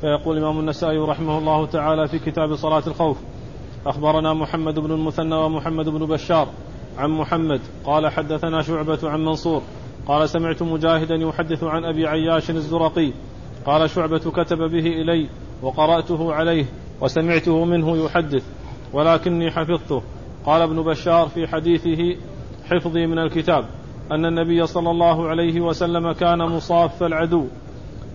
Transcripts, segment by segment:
فيقول الإمام النسائي رحمه الله تعالى في كتاب صلاة الخوف أخبرنا محمد بن المثنى ومحمد بن بشار عن محمد قال حدثنا شعبة عن منصور قال سمعت مجاهدا يحدث عن أبي عياش الزرقي قال شعبة كتب به إلي وقرأته عليه وسمعته منه يحدث ولكني حفظته قال ابن بشار في حديثه حفظي من الكتاب أن النبي صلى الله عليه وسلم كان مصاف العدو.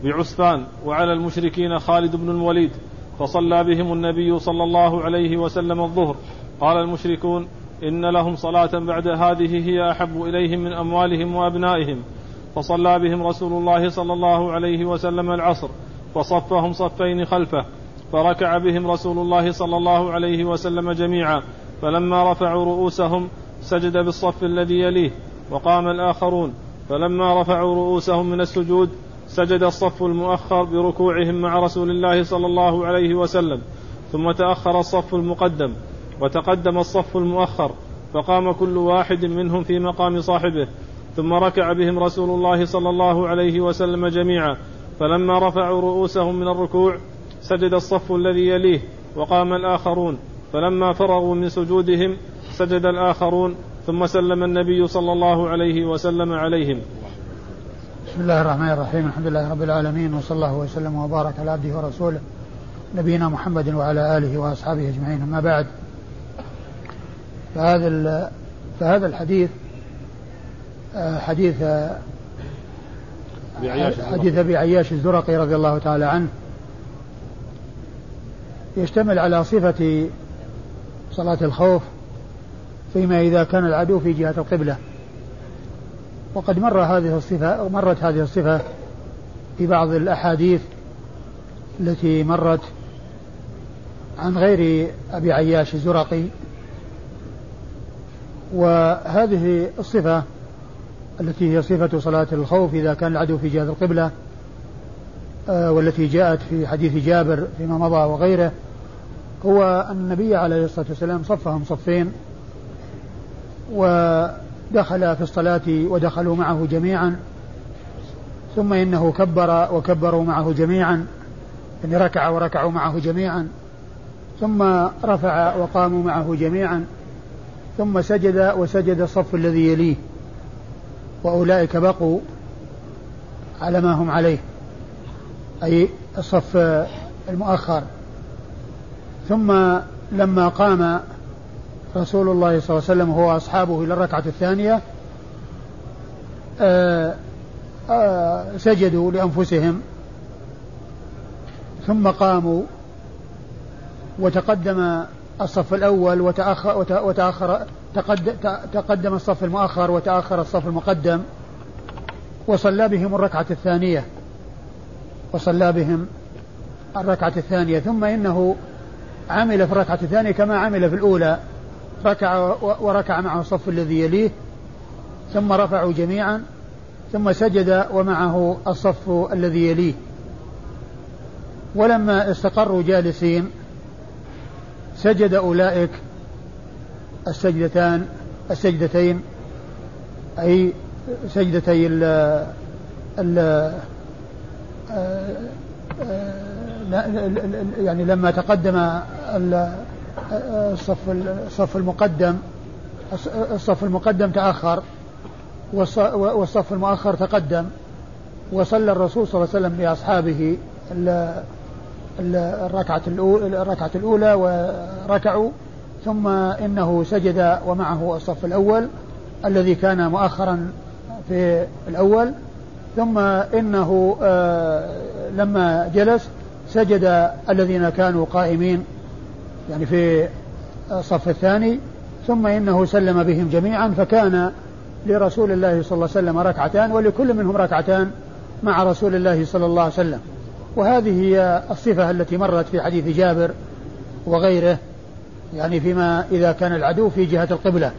بعسفان وعلى المشركين خالد بن الوليد فصلى بهم النبي صلى الله عليه وسلم الظهر. قال المشركون إن لهم صلاة بعد هذه هي أحب إليهم من أموالهم وأبنائهم. فصلى بهم رسول الله صلى الله عليه وسلم العصر فصفهم صفين خلفه فركع بهم رسول الله صلى الله عليه وسلم جميعا. فلما رفعوا رؤوسهم سجد بالصف الذي يليه وقام الآخرون. فلما رفعوا رؤوسهم من السجود سجد الصف المؤخر بركوعهم مع رسول الله صلى الله عليه وسلم ثم تأخر الصف المقدم وتقدم الصف المؤخر فقام كل واحد منهم في مقام صاحبه ثم ركع بهم رسول الله صلى الله عليه وسلم جميعا فلما رفعوا رؤوسهم من الركوع سجد الصف الذي يليه وقام الآخرون فلما فرغوا من سجودهم سجد الآخرون ثم سلم النبي صلى الله عليه وسلم عليهم. بسم الله الرحمن الرحيم. الحمد لله رب العالمين وصلى الله وسلم وبارك على عبده ورسوله نبينا محمد وعلى آله وأصحابه أجمعين. أما بعد فهذا فهذا الحديث آه، حديث آه، حديث أبي عياش الزرقي رضي الله تعالى عنه. يشتمل على صفة صلاة الخوف فيما إذا كان العدو في جهة القبلة. وقد مر هذه الصفة مرت هذه الصفة في بعض الأحاديث التي مرت عن غير أبي عياش الزرقي. وهذه الصفة التي هي صفة صلاة الخوف إذا كان العدو في جهة القبلة آه، والتي جاءت في حديث جابر فيما مضى وغيره هو أن النبي عليه الصلاة والسلام صفهم صفين. ودخل في الصلاة ودخلوا معه جميعا ثم إنه كبر وكبروا معه جميعا يعني ركع وركعوا معه جميعا ثم رفع وقاموا معه جميعا ثم سجد وسجد الصف الذي يليه وأولئك بقوا على ما هم عليه أي الصف المؤخر. ثم لما قام رسول الله صلى الله عليه وسلم هو أصحابه إلى الركعة الثانية آه، آه، سجدوا لأنفسهم ثم قاموا وتقدم الصف الأول وتأخر, وتأخر تقدم الصف المؤخر وتأخر الصف المقدم وصلى بهم الركعة الثانية وصلى بهم الركعة الثانية ثم إنه عمل في الركعة الثانية كما عمل في الأولى. ركع وركع معه الصف الذي يليه ثم رفعوا جميعا ثم سجد ومعه الصف الذي يليه. ولما استقروا جالسين سجد أولئك السجدتان السجدتين أي سجدتي ال ال يعني لما تقدم الصف الصف المقدم الصف المقدم تأخر والصف المؤخر تقدم. وصلى الرسول صلى الله عليه وسلم بأصحابه الركعة الركعة الأولى وركعوا. ثم إنه سجد ومعه الصف الأول الذي كان مؤخرا في الأول. ثم إنه آه، لما جلس سجد الذين كانوا قائمين يعني في الصف الثاني ثم إنه سلم بهم جميعا فكان لرسول الله صلى الله عليه وسلم ركعتان ولكل منهم ركعتان مع رسول الله صلى الله عليه وسلم. وهذه هي الصفة التي مرت في حديث جابر وغيره يعني فيما إذا كان العدو في جهة القبلة.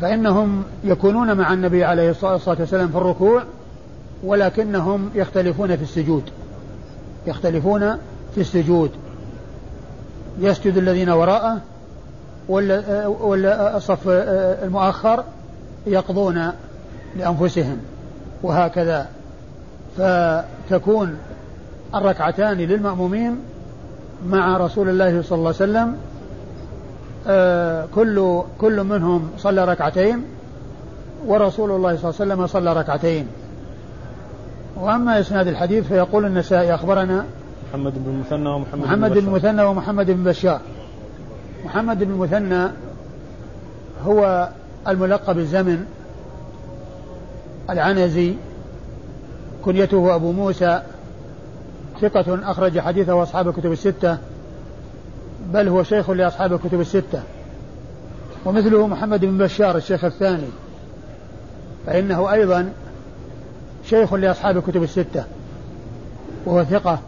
فإنهم يكونون مع النبي عليه الصلاة والسلام في الركوع ولكنهم يختلفون في السجود. يختلفون في السجود. يسجد الذين وراءه ولا الصف المؤخر يقضون لأنفسهم وهكذا. فتكون الركعتان للمأمومين مع رسول الله صلى الله عليه وسلم آه، كل كل منهم صلى ركعتين ورسول الله صلى الله عليه وسلم صلى ركعتين. وأما إسناد الحديث فيقول النسائي أخبرنا محمد بن المثنى ومحمد محمد بن المثنى ومحمد بن بشار. محمد بن المثنى هو الملقب الزمن العنزي. كنيته أبو موسى. ثقة أخرج حديثه أصحاب الكتب الستة. بل هو شيخ لأصحاب الكتب الستة. ومثله محمد بن بشار الشيخ الثاني. فإنه أيضا شيخ لأصحاب الكتب الستة. وهو ثقة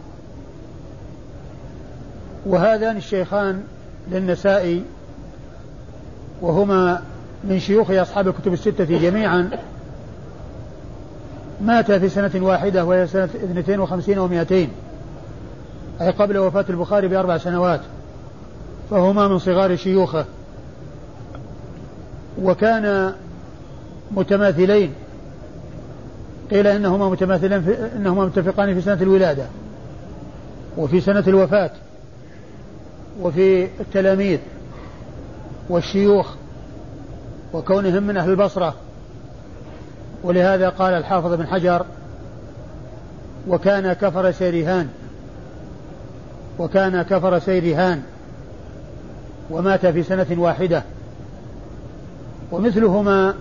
وهذان الشيخان للنسائي وهما من شيوخ أصحاب الكتب الستة جميعا مات في سنة واحدة وهي سنة 52 و200 أي قبل وفاة البخاري بأربع سنوات فهما من صغار شيوخه. وكان متماثلين قيل إنهما متماثلان في إنهما متفقان في سنة الولادة وفي سنة الوفاة. وفي التلاميذ والشيوخ وكونهم من أهل البصرة. ولهذا قال الحافظ بن حجر وكان كفر سيرهان وكان كفر سيرهان ومات في سنة واحدة. ومثلهما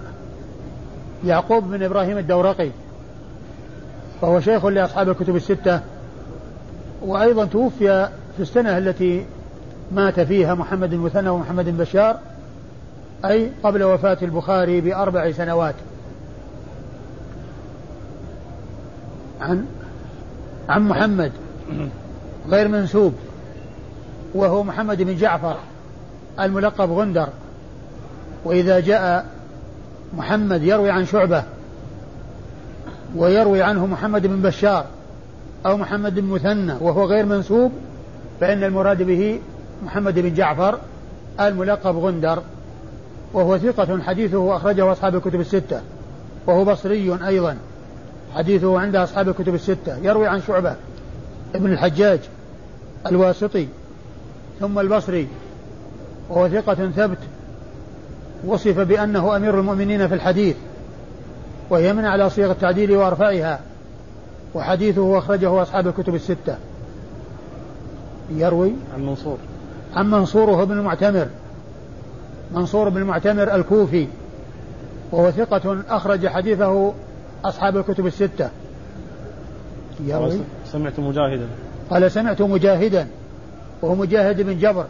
يعقوب بن إبراهيم الدورقي فهو شيخ لأصحاب الكتب الستة وأيضا توفي في السنة التي مات فيها محمد بن مثنى ومحمد بشار أي قبل وفاة البخاري بأربع سنوات. عن عن محمد غير منسوب وهو محمد بن جعفر الملقب غندر. وإذا جاء محمد يروي عن شعبة ويروي عنه محمد بن بشار أو محمد بن مثنى وهو غير منسوب فإن المراد به محمد بن جعفر الملقب غندر وهو ثقة حديثه أخرجه أصحاب الكتب الستة وهو بصري أيضا حديثه عند أصحاب الكتب الستة يروي عن شعبة ابن الحجاج الواسطي ثم البصري وهو ثقة ثبت وصف بأنه أمير المؤمنين في الحديث وهي من على صيغ التعديل وأرفعها وحديثه أخرجه أصحاب الكتب الستة. يروي عن منصور عن منصور ابن المعتمر؟ منصور بن المعتمر الكوفي وهو ثقة أخرج حديثه أصحاب الكتب الستة. سمعت مجاهدا. قال سمعت مجاهدا وهو مجاهد بن جبر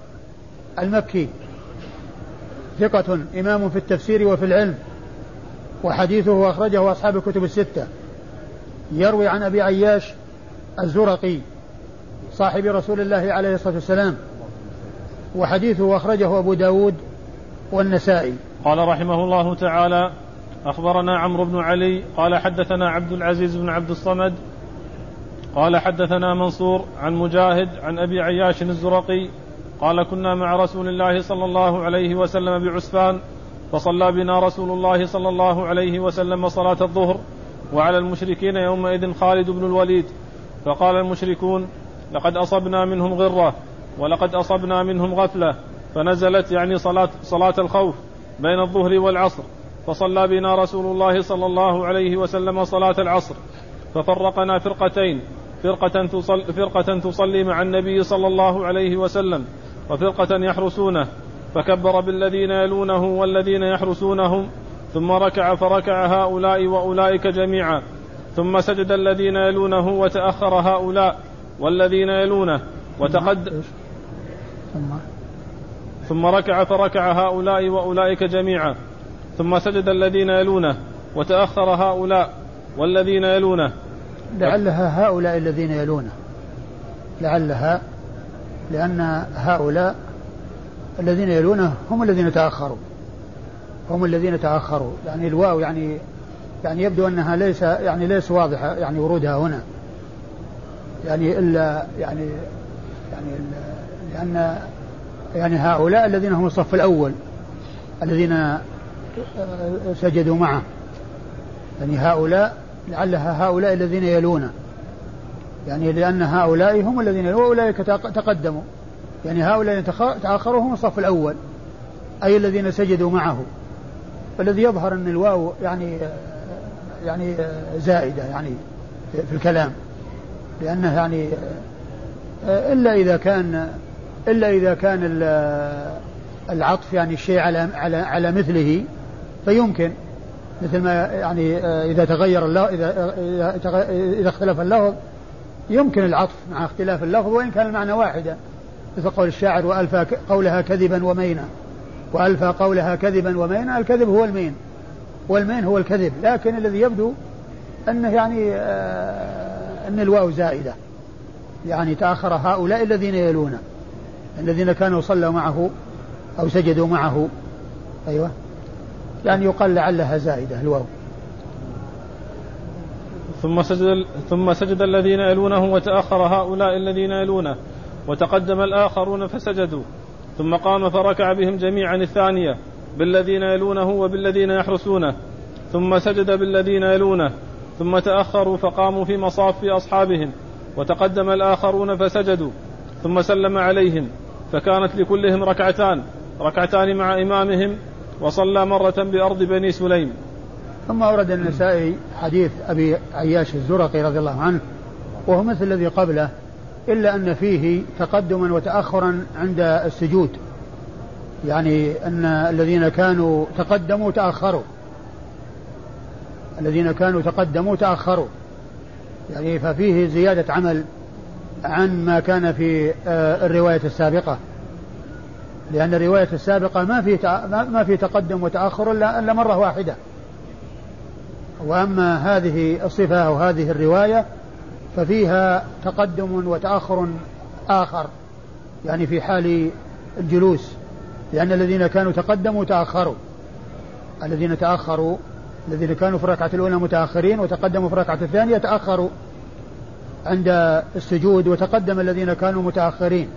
المكي. ثقة إمام في التفسير وفي العلم وحديثه أخرجه أصحاب الكتب الستة. يروي عن أبي عياش الزرقي صاحب رسول الله عليه الصلاة والسلام. وحديثه أخرجه أبو داود والنسائي. قال رحمه الله تعالى أخبرنا عمرو بن علي قال حدثنا عبد العزيز بن عبد الصمد قال حدثنا منصور عن مجاهد عن أبي عياش الزرقي قال كنا مع رسول الله صلى الله عليه وسلم بعسفان فصلى بنا رسول الله صلى الله عليه وسلم صلاة الظهر وعلى المشركين يومئذ خالد بن الوليد فقال المشركون لقد أصبنا منهم غرة. ولقد أصبنا منهم غفلة فنزلت يعني صلاة, صلاة الخوف بين الظهر والعصر فصلى بنا رسول الله صلى الله عليه وسلم صلاة العصر ففرقنا فرقتين فرقة تصلي, فرقة تصلي مع النبي صلى الله عليه وسلم وفرقة يحرسونه فكبر بالذين يلونه والذين يحرسونهم ثم ركع فركع هؤلاء وأولئك جميعا ثم سجد الذين يلونه وتأخر هؤلاء والذين يلونه وتقد ثم. ركع فركع هؤلاء وأولئك جميعا. ثم سجد الذين يلونه وتأخر هؤلاء والذين يلونه. لعلها هؤلاء الذين يلونه. لعلها لأن هؤلاء الذين يلونه هم الذين تأخروا. هم الذين تأخروا. يعني الواو يعني يعني يبدو أنها ليس يعني ليس واضحة يعني ورودها هنا. يعني إلا يعني يعني لأن يعني هؤلاء الذين هم الصف الأول الذين سجدوا معه. يعني هؤلاء لعلها هؤلاء الذين يلونه يعني لأن هؤلاء هم الذين وأولئك تقدموا. يعني هؤلاء تأخروا هم الصف الأول أي الذين سجدوا معه. فالذي يظهر أن الواو يعني يعني زائدة يعني في الكلام. لأنه يعني إلا إذا كان إلا إذا كان العطف يعني الشيء على على على مثله فيمكن. مثل ما يعني إذا تغير اللفظ إذا إذا إذا اختلف اللفظ يمكن العطف مع اختلاف اللفظ وإن كان المعنى واحدا. مثل قول الشاعر وألفى قولها كذبا ومينا. وألفى قولها كذبا ومينا الكذب هو المين. والمين هو الكذب. لكن الذي يبدو أنه يعني آه أن الواو زائدة. يعني تأخر هؤلاء الذين يلونه الذين كانوا صلوا معه أو سجدوا معه. أيوة. يعني يقال لعلها زائدة الواو. ثم سجد ثم سجد الذين يلونه وتأخر هؤلاء الذين يلونه وتقدم الآخرون فسجدوا. ثم قام فركع بهم جميعا الثانية بالذين يلونه وبالذين يحرسونه. ثم سجد بالذين يلونه. ثم تأخروا فقاموا في مصاف أصحابهم وتقدم الآخرون فسجدوا. ثم سلم عليهم. فكانت لكلهم ركعتان ركعتان مع إمامهم وصلى مرة بأرض بني سليم. ثم أورد النسائي حديث أبي عياش الزرقي رضي الله عنه وهو مثل الذي قبله إلا أن فيه تقدما وتأخرا عند السجود. يعني أن الذين كانوا تقدموا تأخروا. الذين كانوا تقدموا تأخروا. يعني ففيه زيادة عمل عن ما كان في آه، الرواية السابقة. لأن الرواية السابقة ما في ما في تقدم وتأخر إلا إلا مرة واحدة. وأما هذه الصفة أو هذه الرواية ففيها تقدم وتأخر آخر يعني في حال الجلوس. لأن الذين كانوا تقدموا تأخروا. الذين تأخروا الذين كانوا في الركعة الأولى متأخرين وتقدموا في الركعة الثانية تأخروا. عند السجود وتقدم الذين كانوا متأخرين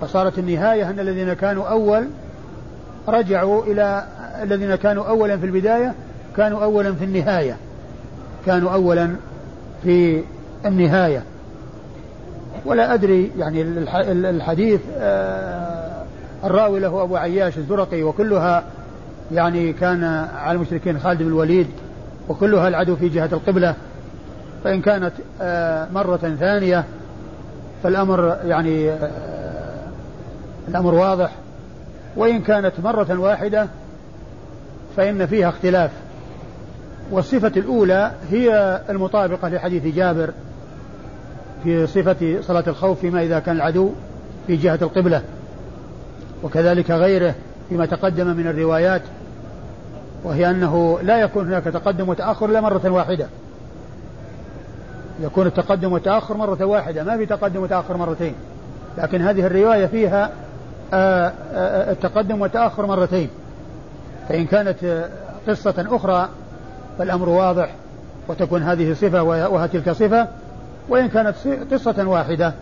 فصارت النهاية أن الذين كانوا أول رجعوا إلى الذين كانوا أولا في البداية كانوا أولا في النهاية كانوا أولا في النهاية. ولا أدري يعني الحديث آه، الراوي له أبو عياش الزرقي وكلها يعني كان على المشركين خالد بن الوليد وكلها العدو في جهة القبلة. فإن كانت آه، مرة ثانية فالأمر يعني آه، الأمر واضح. وإن كانت مرة واحدة فإن فيها اختلاف. والصفة الأولى هي المطابقة لحديث جابر في صفة صلاة الخوف فيما إذا كان العدو في جهة القبلة وكذلك غيره فيما تقدم من الروايات وهي أنه لا يكون هناك تقدم وتأخر إلا مرة واحدة. يكون التقدم والتأخر مرة واحدة ما في تقدم وتأخر مرتين. لكن هذه الرواية فيها آه، آه، التقدم والتأخر مرتين. فإن كانت قصة أخرى فالأمر واضح وتكون هذه صفة وتلك صفة. وإن كانت قصة واحدة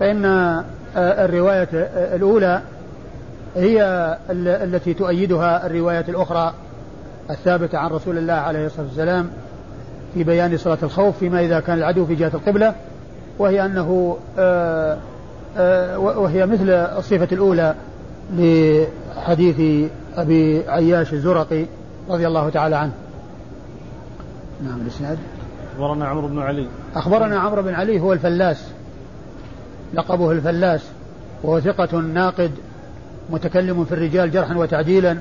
فإن آه، الرواية الأولى هي التي تؤيدها الرواية الأخرى الثابتة عن رسول الله عليه الصلاة والسلام. في بيان صلاة الخوف فيما إذا كان العدو في جهة القبلة وهي أنه آه، آه، وهي مثل الصفة الأولى لحديث أبي عياش الزرقي رضي الله تعالى عنه. نعم الإسناد. أخبرنا عمرو بن علي. أخبرنا عمرو بن علي هو الفلاس. لقبه الفلاس. وهو ثقة ناقد متكلم في الرجال جرحا وتعديلا.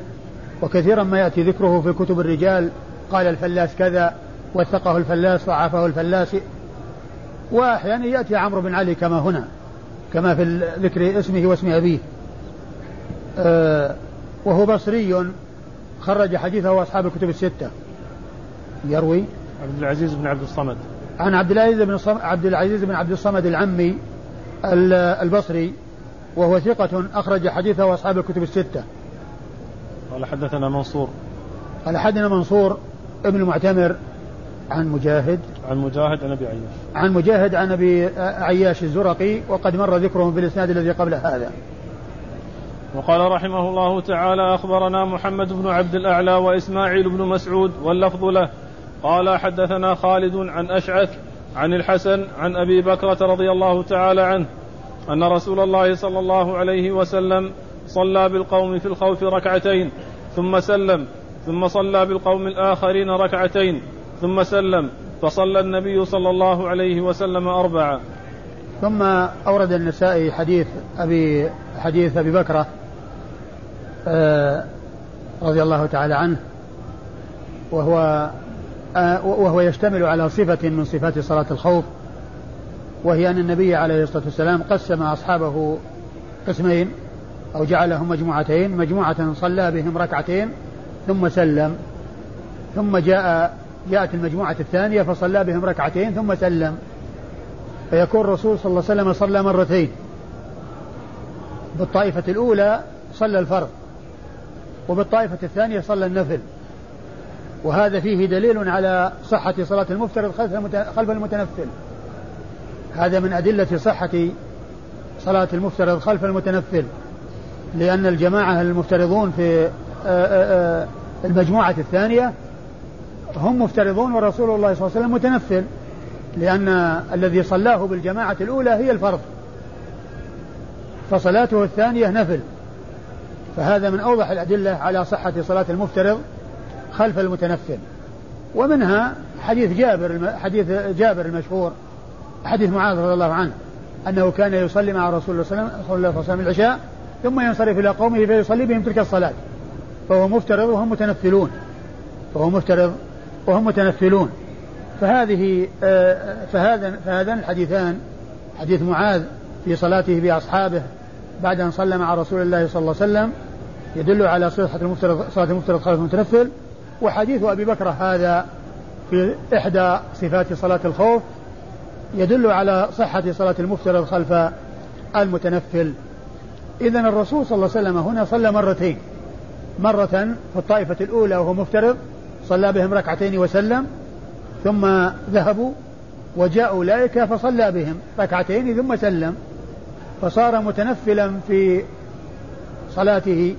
وكثيرا ما يأتي ذكره في كتب الرجال. قال الفلاس كذا وثقه الفلاس ضعفه الفلاس وأحيانا يأتي عمرو بن علي كما هنا كما في ذكر اسمه واسم أبيه آه وهو بصري خرج حديثه أصحاب الكتب الستة يروي عبد العزيز بن عبد الصمد عن عبد العزيز بن عبد العزيز بن عبد الصمد العمي البصري وهو ثقة أخرج حديثه أصحاب الكتب الستة. قال حدثنا منصور. قال حدثنا منصور ابن المعتمر عن مجاهد. عن مجاهد عن أبي عياش. عن مجاهد عن أبي عياش الزرقي وقد مر ذكرهم في الإسناد الذي قبل هذا. وقال رحمه الله تعالى أخبرنا محمد بن عبد الأعلى وإسماعيل بن مسعود واللفظ له. قال حدثنا خالد عن أشعث عن الحسن عن أبي بكرة رضي الله تعالى عنه أن رسول الله صلى الله عليه وسلم صلى بالقوم في الخوف ركعتين ثم سلم ثم صلى بالقوم الآخرين ركعتين. ثم سلم فصلى النبي صلى الله عليه وسلم أربعة. ثم أورد النسائي حديث أبي حديث أبي بكرة آه رضي الله تعالى عنه وهو آه وهو يشتمل على صفة من صفات صلاة الخوف وهي أن النبي عليه الصلاة والسلام قسم أصحابه قسمين أو جعلهم مجموعتين مجموعة صلى بهم ركعتين ثم سلم ثم جاء جاءت المجموعة الثانية فصلى بهم ركعتين ثم سلم. فيكون الرسول صلى الله عليه وسلم صلى مرتين. بالطائفة الأولى صلى الفرض وبالطائفة الثانية صلى النفل. وهذا فيه دليل على صحة صلاة المفترض خلف المتنفل. هذا من أدلة صحة صلاة المفترض خلف المتنفل. لأن الجماعة المفترضون في آه، آه، آه، المجموعة الثانية هم مفترضون ورسول الله صلى الله عليه وسلم متنفل لأن الذي صلاه بالجماعة الأولى هي الفرض. فصلاته الثانية نفل. فهذا من أوضح الأدلة على صحة صلاة المفترض خلف المتنفل. ومنها حديث جابر حديث جابر المشهور حديث معاذ رضي الله عنه أنه كان يصلي مع رسول الله صلى الله عليه وسلم العشاء ثم ينصرف إلى قومه فيصلي بهم تلك الصلاة. فهو مفترض وهم متنفلون. فهو مفترض وهم متنفلون. فهذه آه، فهذا فهذان الحديثان حديث معاذ في صلاته بأصحابه بعد أن صلى مع رسول الله صلى الله عليه وسلم يدل على صحة المفترض صلاة المفترض خلف المتنفل. وحديث أبي بكر هذا في إحدى صفات صلاة الخوف يدل على صحة صلاة المفترض خلف المتنفل. إذا الرسول صلى الله عليه وسلم هنا صلى مرتين. مرة في الطائفة الأولى وهو مفترض صلى بهم ركعتين وسلم ثم ذهبوا وجاء أولئك فصلى بهم ركعتين ثم سلم. فصار متنفلا في صلاته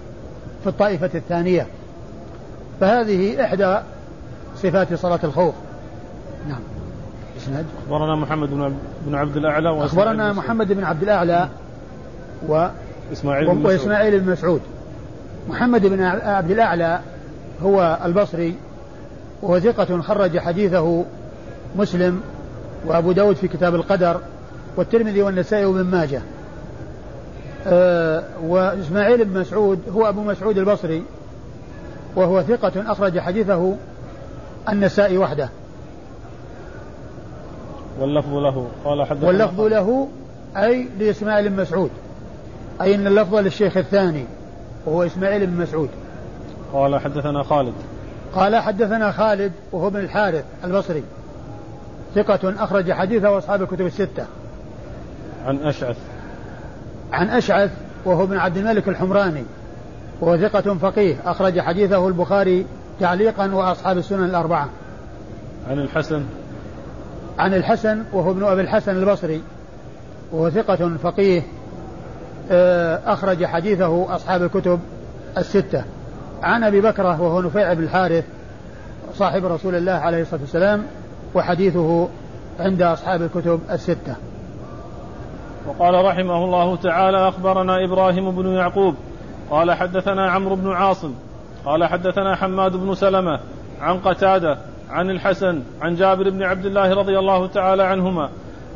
في الطائفة الثانية. فهذه إحدى صفات صلاة الخوف. نعم. إسناد؟ أخبرنا محمد بن عبد الأعلى أخبرنا محمد بن عبد الأعلى و إسماعيل بن وإسماعيل بن مسعود. محمد بن عبد الأعلى هو البصري. وهو ثقة خرج حديثه مسلم وأبو داود في كتاب القدر والترمذي والنسائي وابن ماجه. أه وإسماعيل بن مسعود هو أبو مسعود البصري وهو ثقة أخرج حديثه النسائي وحده. واللفظ له قال حدثنا واللفظ له أي لإسماعيل بن مسعود أي أن اللفظ للشيخ الثاني وهو إسماعيل بن مسعود. قال حدثنا خالد. قال حدثنا خالد وهو ابن الحارث البصري. ثقة أخرج حديثه وأصحاب الكتب الستة. عن أشعث. عن أشعث وهو ابن عبد الملك الحمراني وهو ثقة فقيه أخرج حديثه البخاري تعليقا وأصحاب السنن الأربعة. عن الحسن. عن الحسن وهو ابن أبي الحسن البصري وهو ثقة فقيه آه، أخرج حديثه أصحاب الكتب الستة. عن أبي بكرة وهو نفيع بن الحارث صاحب رسول الله عليه الصلاة والسلام وحديثه عند أصحاب الكتب الستة. وقال رحمه الله تعالى أخبرنا إبراهيم بن يعقوب. قال حدثنا عمرو بن عاصم. قال حدثنا حماد بن سلمة عن قتادة عن الحسن عن جابر بن عبد الله رضي الله تعالى عنهما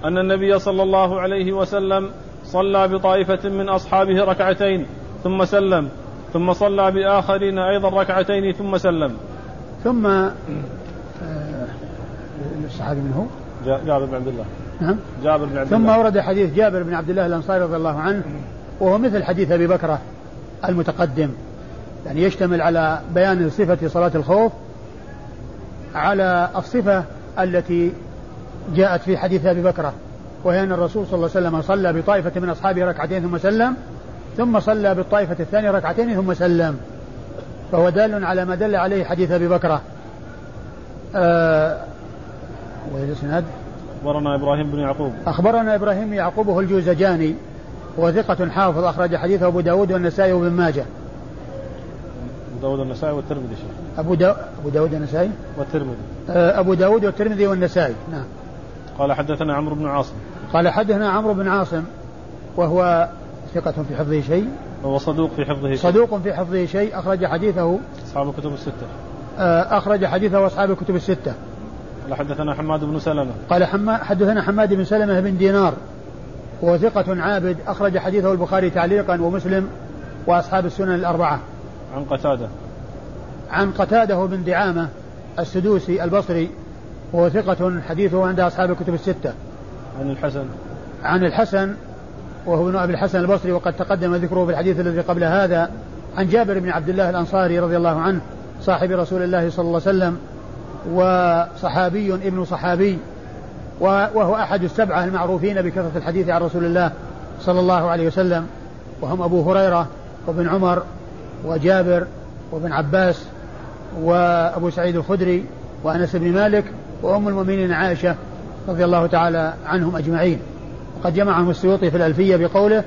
أن النبي صلى الله عليه وسلم صلى بطائفة من أصحابه ركعتين ثم سلم ثم صلى بآخرين أيضا ركعتين ثم سلم. ثم الصحابي من هو؟ جابر بن عبد الله. نعم. جابر بن عبد الله. ثم ورد حديث جابر بن عبد الله الأنصاري رضي الله عنه وهو مثل حديث أبي بكرة المتقدم. يعني يشتمل على بيان صفة صلاة الخوف على الصفة التي جاءت في حديث أبي بكرة وهي أن الرسول صلى الله عليه وسلم صلى بطائفة من أصحابه ركعتين ثم سلم ثم صلى بالطائفة الثانية ركعتين ثم سلم. فهو دال على ما دل عليه حديث أبي بكرة آه الإسناد؟ أخبرنا إبراهيم بن يعقوب. أخبرنا إبراهيم بن يعقوب هو الجوزجاني هو ثقة حافظ أخرج حديثه أبو داود والنسائي وابن ماجه. أبو داود والنسائي والترمذي أبو, دا... أبو داود والنسائي؟ والترمذي. آه، أبو داود والترمذي والنسائي نعم. قال حدثنا عمرو بن عاصم. قال حدثنا عمرو بن عاصم وهو ثقة في حفظه شيء. وهو صدوق في حفظه شيء. صدوق في حفظه شيء. أخرج حديثه. أصحاب الكتب الستة. آه، أخرج حديثه أصحاب الكتب الستة. قال حدثنا حماد بن سلمة. قال حدثنا حماد بن سلمة بن دينار. وهو ثقة عابد. أخرج حديثه البخاري تعليقا ومسلم وأصحاب السنن الأربعة. عن قتادة. عن قتادة بن دعامة السدوسي البصري. وهو ثقة حديثه عند أصحاب الكتب الستة. عن الحسن. عن الحسن وهو ابن أبي الحسن البصري وقد تقدم ذكره في الحديث الذي قبل هذا عن جابر بن عبد الله الأنصاري رضي الله عنه صاحب رسول الله صلى الله عليه وسلم وصحابي ابن صحابي وهو أحد السبعة المعروفين بكثرة الحديث عن رسول الله صلى الله عليه وسلم وهم أبو هريرة وابن عمر وجابر وابن عباس وأبو سعيد الخدري وأنس بن مالك وأم المؤمنين عائشة رضي الله تعالى عنهم أجمعين. وقد جمعهم السيوطي في الألفية بقوله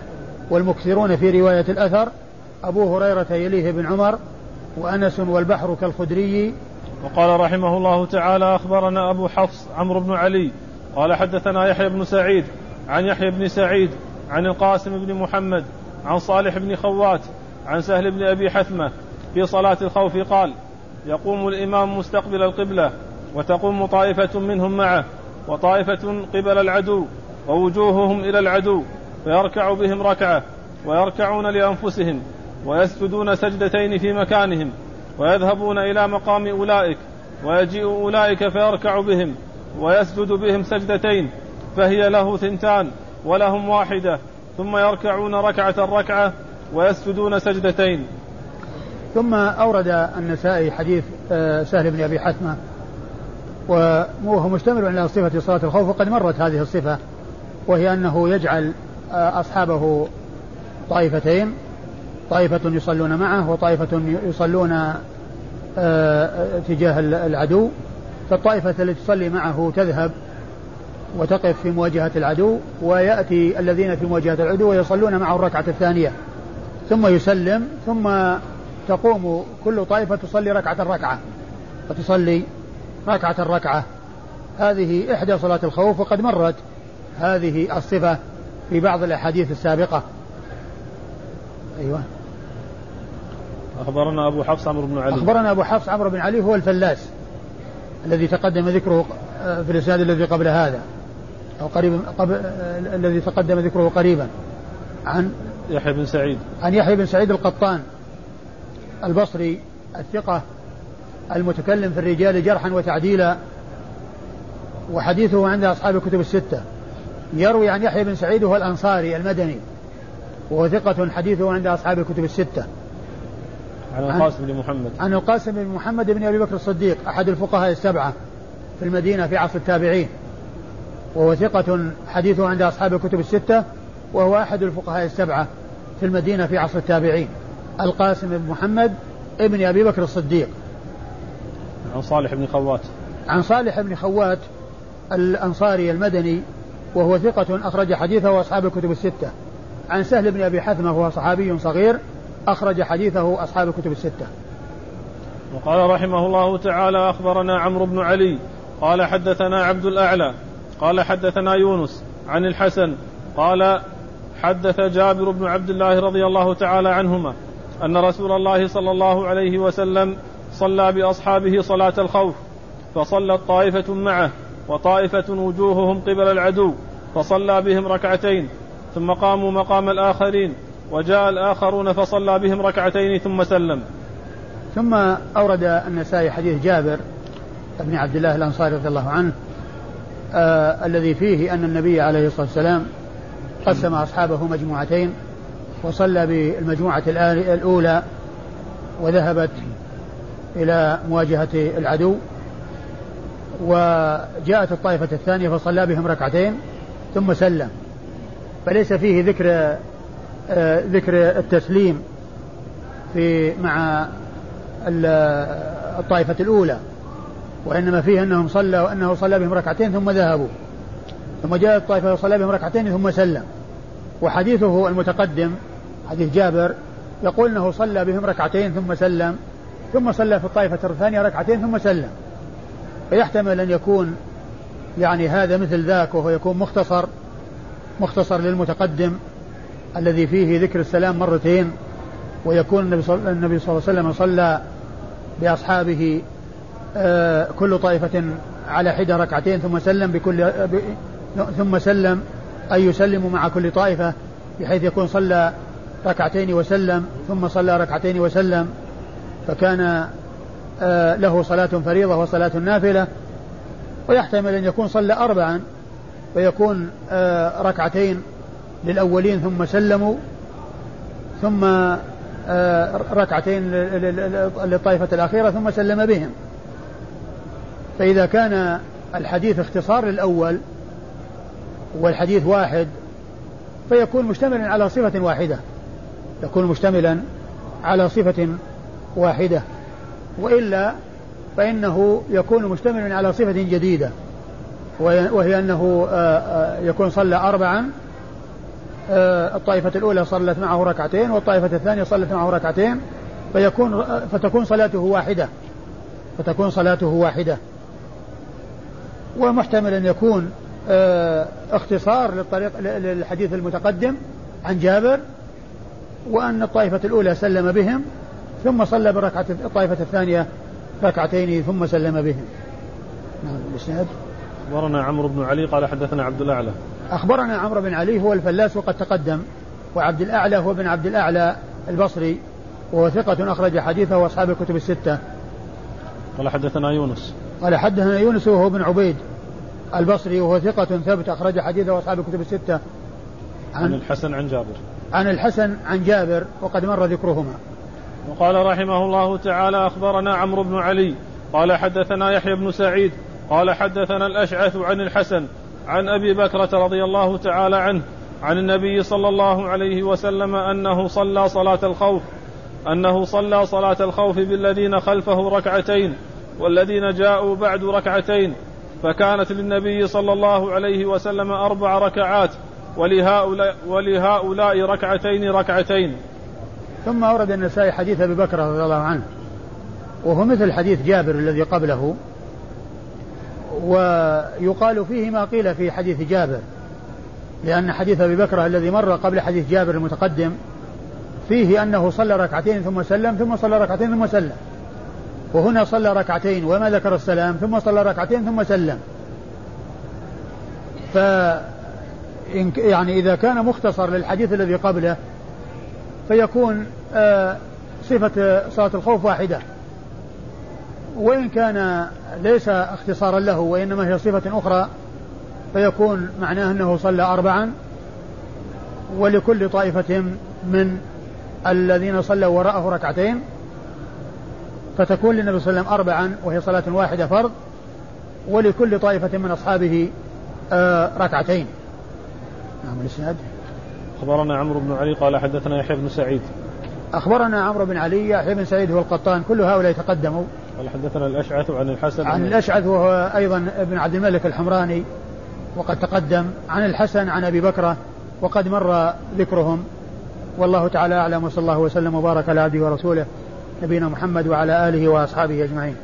والمكثرون في رواية الأثر أبو هريرة يليه بن عمر وأنس والبحر كالخدري. وقال رحمه الله تعالى أخبرنا أبو حفص عمرو بن علي قال حدثنا يحيى بن سعيد عن يحيى بن سعيد عن القاسم بن محمد عن صالح بن خوات عن سهل بن أبي حثمة في صلاة الخوف قال يقوم الإمام مستقبل القبلة وتقوم طائفة منهم معه وطائفة قبل العدو ووجوههم إلى العدو فيركع بهم ركعة ويركعون لأنفسهم ويسجدون سجدتين في مكانهم ويذهبون إلى مقام أولئك ويجيء أولئك فيركع بهم ويسجد بهم سجدتين فهي له ثنتان ولهم واحدة ثم يركعون ركعة ركعة ويسجدون سجدتين. ثم أورد النسائي حديث آه، سهل بن أبي حثمة وهو مشتمل على صفة صلاة الخوف وقد مرت هذه الصفة. وهي أنه يجعل آه، أصحابه طائفتين طائفة يصلون معه وطائفة يصلون آه، تجاه العدو. فالطائفة التي تصلي معه تذهب وتقف في مواجهة العدو ويأتي الذين في مواجهة العدو ويصلون معه الركعة الثانية. ثم يسلم ثم تقوم كل طائفة تصلي ركعة الركعة. وتصلي ركعة الركعة. هذه إحدى صلاة الخوف وقد مرت هذه الصفة في بعض الأحاديث السابقة. أيوة. أخبرنا أبو حفص عمرو بن علي. أخبرنا أبو حفص عمرو بن علي هو الفلاس الذي تقدم ذكره في الإسناد الذي قبل هذا أو قريبا قبل الذي تقدم ذكره قريبا. عن يحيى بن سعيد. عن يحيى بن سعيد القطان البصري الثقة المتكلم في الرجال جرحا وتعديلا وحديثه عند أصحاب الكتب الستة. يروي عن يحيى بن سعيد وهو الأنصاري المدني. وهو ثقة حديثه عند أصحاب الكتب الستة. عن القاسم بن محمد. عن القاسم بن محمد بن أبي بكر الصديق أحد الفقهاء السبعة في المدينة في عصر التابعين. وهو ثقة حديثه عند أصحاب الكتب الستة وهو أحد الفقهاء السبعة في المدينة في عصر التابعين. القاسم بن محمد ابن أبي بكر الصديق. عن صالح بن خوات. عن صالح بن خوات الأنصاري المدني وهو ثقة أخرج حديثه أصحاب الكتب الستة. عن سهل بن أبي حثمة وهو صحابي صغير أخرج حديثه أصحاب الكتب الستة. وقال رحمه الله تعالى أخبرنا عمرو بن علي قال حدثنا عبد الأعلى قال حدثنا يونس عن الحسن قال حدث جابر بن عبد الله رضي الله تعالى عنهما أن رسول الله صلى الله عليه وسلم صلى بأصحابه صلاة الخوف فصلت طائفة معه وطائفة وجوههم قبل العدو فصلى بهم ركعتين ثم قاموا مقام الآخرين وجاء الآخرون فصلى بهم ركعتين ثم سلم. ثم أورد النسائي حديث جابر بن عبد الله الأنصاري رضي الله عنه آه الذي فيه أن النبي عليه الصلاة والسلام قسم أصحابه مجموعتين وصلى بالمجموعة الأولى وذهبت إلى مواجهة العدو. وجاءت الطائفة الثانية فصلى بهم ركعتين ثم سلم. فليس فيه ذكر آه، ذكر التسليم في مع الطائفة الأولى وإنما فيه أنهم صلى أنه صلى بهم ركعتين ثم ذهبوا. ثم جاءت الطائفة وصلى بهم ركعتين ثم سلم. وحديثه المتقدم حديث جابر يقول أنه صلى بهم ركعتين ثم سلم ثم صلى في الطائفة الثانية ركعتين ثم سلم. فيحتمل أن يكون يعني هذا مثل ذاك وهو يكون مختصر مختصر للمتقدم الذي فيه ذكر السلام مرتين ويكون النبي صلى, النبي صلى الله عليه وسلم صلى بأصحابه آه، كل طائفة على حدة ركعتين ثم سلم بكل ثم سلم أي يسلم مع كل طائفة بحيث يكون صلى ركعتين وسلم ثم صلى ركعتين وسلم فكان له صلاة فريضة وصلاة نافلة ويحتمل أن يكون صلى أربعا فيكون آه، ركعتين للأولين ثم سلموا ثم آه، ركعتين للطائفة الأخيرة ثم سلم بهم. فإذا كان الحديث اختصار للأول والحديث واحد فيكون مشتملا على صفة واحدة يكون مشتملا على صفة واحدة. وإلا فإنه يكون مشتملا على صفة جديدة وهي أنه آه، آه، يكون صلى أربعا آه، الطائفة الأولى صلت معه ركعتين والطائفة الثانية صلت معه ركعتين فيكون فتكون صلاته واحدة فتكون صلاته واحدة. ومحتمل أن يكون اختصار للطريق للحديث المتقدم عن جابر وأن الطائفة الأولى سلم بهم ثم صلى بركعة الطائفة الثانية ركعتين ثم سلم بهم. نعم الإسناد. أخبرنا عمرو بن علي قال حدثنا عبد الأعلى. أخبرنا عمرو بن علي هو الفلاس وقد تقدم وعبد الأعلى هو بن عبد الأعلى البصري وهو ثقة أخرج حديثه وأصحاب الكتب الستة. قال حدثنا يونس. قال حدثنا يونس وهو بن عبيد البصري وهو ثقة ثبت أخرج حديثه وأصحاب الكتب الستة. عن, عن الحسن عن جابر. عن الحسن عن جابر وقد مر ذكرهما. وقال رحمه الله تعالى أخبرنا عمرو بن علي قال حدثنا يحيى بن سعيد قال حدثنا الأشعث عن الحسن عن أبي بكرة رضي الله تعالى عنه عن النبي صلى الله عليه وسلم أنه صلى صلاة الخوف أنه صلى صلاة الخوف بالذين خلفه ركعتين والذين جاءوا بعد ركعتين فكانت للنبي صلى الله عليه وسلم أربع ركعات ولهؤلاء, ولهؤلاء ركعتين ركعتين. ثم أورد النسائي حديث أبي بكر رضي الله عنه وهو مثل حديث جابر الذي قبله ويقال فيه ما قيل في حديث جابر لأن حديث أبي بكر الذي مر قبل حديث جابر المتقدم فيه أنه صلى ركعتين ثم سلم ثم صلى ركعتين ثم سلم. وهنا صلى ركعتين وما ذكر السلام ثم صلى ركعتين ثم سلم. ف يعني إذا كان مختصر للحديث الذي قبله فيكون آه، صفة صلاة الخوف واحدة. وإن كان ليس اختصارا له وإنما هي صفة أخرى فيكون معناه أنه صلى أربعا ولكل طائفة من الذين صلوا وراءه ركعتين. فتكون للنبي صلى الله عليه وسلم أربعا وهي صلاة واحدة فرض ولكل طائفة من أصحابه آه، ركعتين. نعم الإسناد. أخبرنا عمرو بن علي قال حدثنا يحيى بن سعيد. أخبرنا عمرو بن علي يحيى بن سعيد هو القطان كل هؤلاء تقدموا قال حدثنا الأشعث عن الحسن عن الأشعث وهو أيضا ابن عبد الملك الحمراني وقد تقدم. عن الحسن عن أبي بكرة وقد مر ذكرهم. والله تعالى أعلم وصلى الله وسلم وبارك على عبده ورسوله نبينا محمد وعلى آله وأصحابه أجمعين.